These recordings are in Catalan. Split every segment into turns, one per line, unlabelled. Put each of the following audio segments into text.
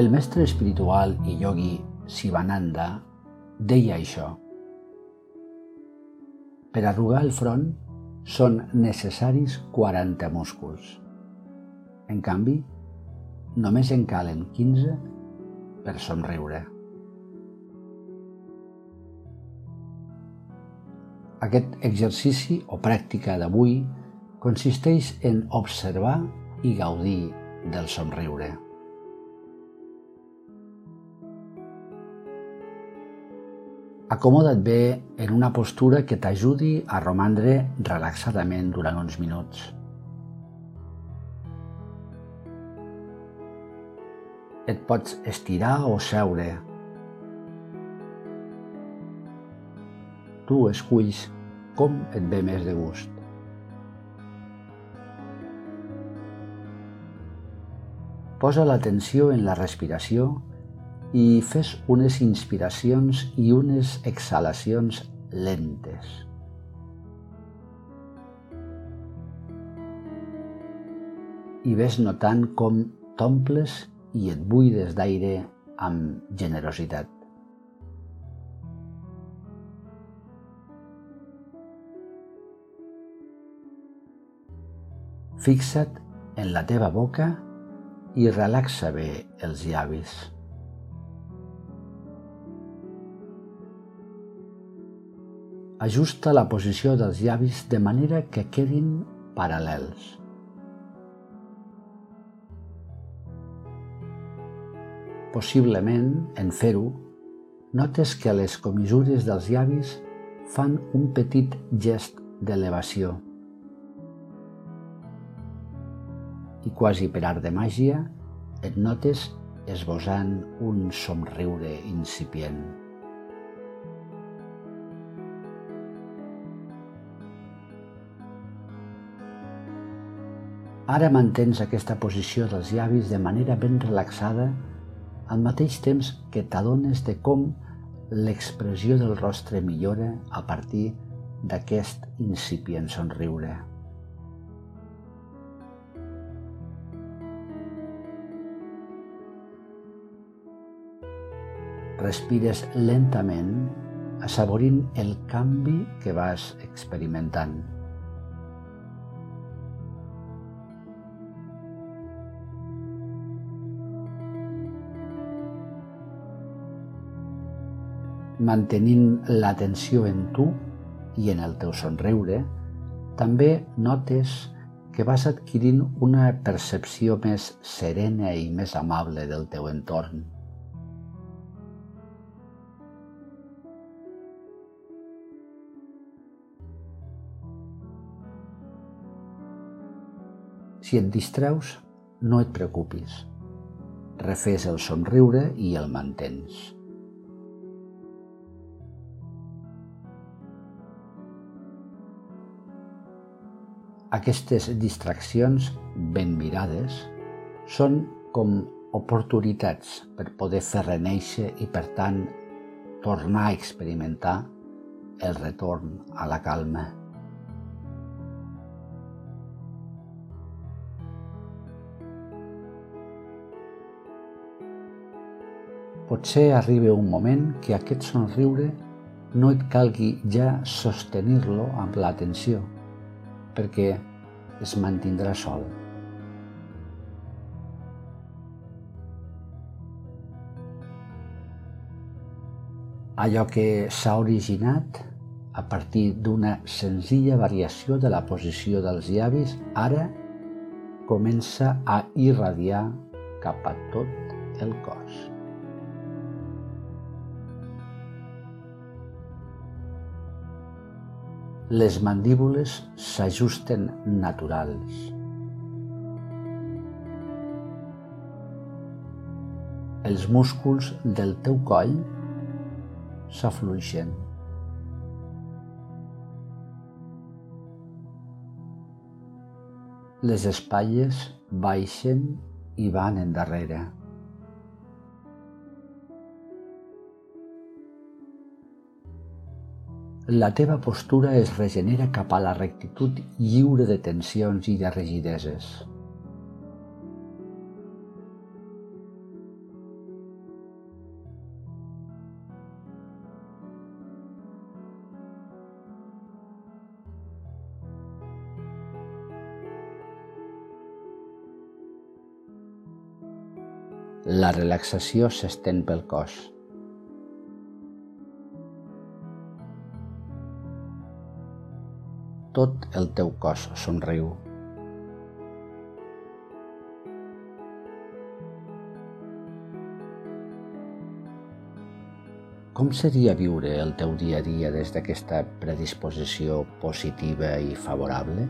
El mestre espiritual i yogi Sivananda deia això. Per arrugar el front són necessaris 40 músculs. En canvi, només en calen 15 per somriure. Aquest exercici o pràctica d'avui consisteix en observar i gaudir del somriure. Acomoda't bé en una postura que t'ajudi a romandre relaxadament durant uns minuts. Et pots estirar o seure. Tu esculls com et ve més de gust. Posa l'atenció en la respiració i fes unes inspiracions i unes exhalacions lentes. I ves notant com t'omples i et buides d'aire amb generositat. Fixa't en la teva boca i relaxa bé els llavis. Ajusta la posició dels llavis de manera que quedin paral·lels. Possiblement, en fer-ho, notes que les comissures dels llavis fan un petit gest d'elevació. I quasi per art de màgia, et notes esbosant un somriure incipient. Ara mantens aquesta posició dels llavis de manera ben relaxada al mateix temps que t'adones de com l'expressió del rostre millora a partir d'aquest incipient somriure. Respires lentament, assaborint el canvi que vas experimentant. Mantenint l'atenció en tu i en el teu somriure, també notes que vas adquirint una percepció més serena i més amable del teu entorn. Si et distreus, no et preocupis. Refés el somriure i el mantens. Aquestes distraccions ben mirades són com oportunitats per poder fer reneixer i, per tant, tornar a experimentar el retorn a la calma. Potser arribi un moment que aquest somriure no et calgui ja sostenir-lo amb l'atenció, perquè es mantindrà sol. Allò que s'ha originat a partir d'una senzilla variació de la posició dels llavis, ara comença a irradiar cap a tot el cos. Les mandíbules s'ajusten naturals. Els músculs del teu coll s'afluixen. Les espatlles baixen i van endarrere. la teva postura es regenera cap a la rectitud lliure de tensions i de rigideses. La relaxació s'estén pel cos. Tot el teu cos somriu. Com seria viure el teu dia a dia des d'aquesta predisposició positiva i favorable?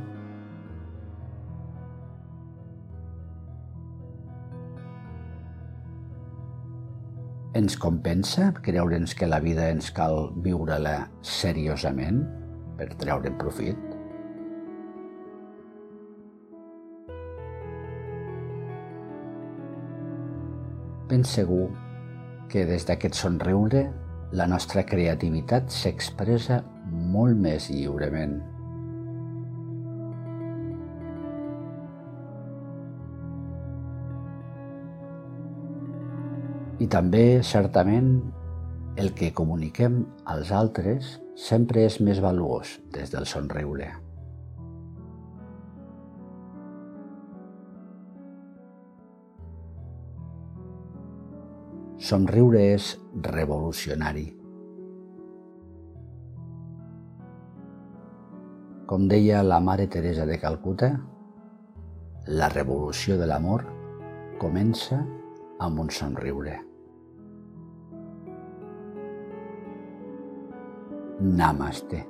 Ens compensa creure'ns que la vida ens cal viure-la seriosament per treure'n profit? Ben segur que des d'aquest somriure la nostra creativitat s'expressa molt més lliurement. I també, certament, el que comuniquem als altres sempre és més valuós des del somriure. Somriure és revolucionari. Com deia la mare Teresa de Calcuta, la revolució de l'amor comença amb un somriure. Namaste.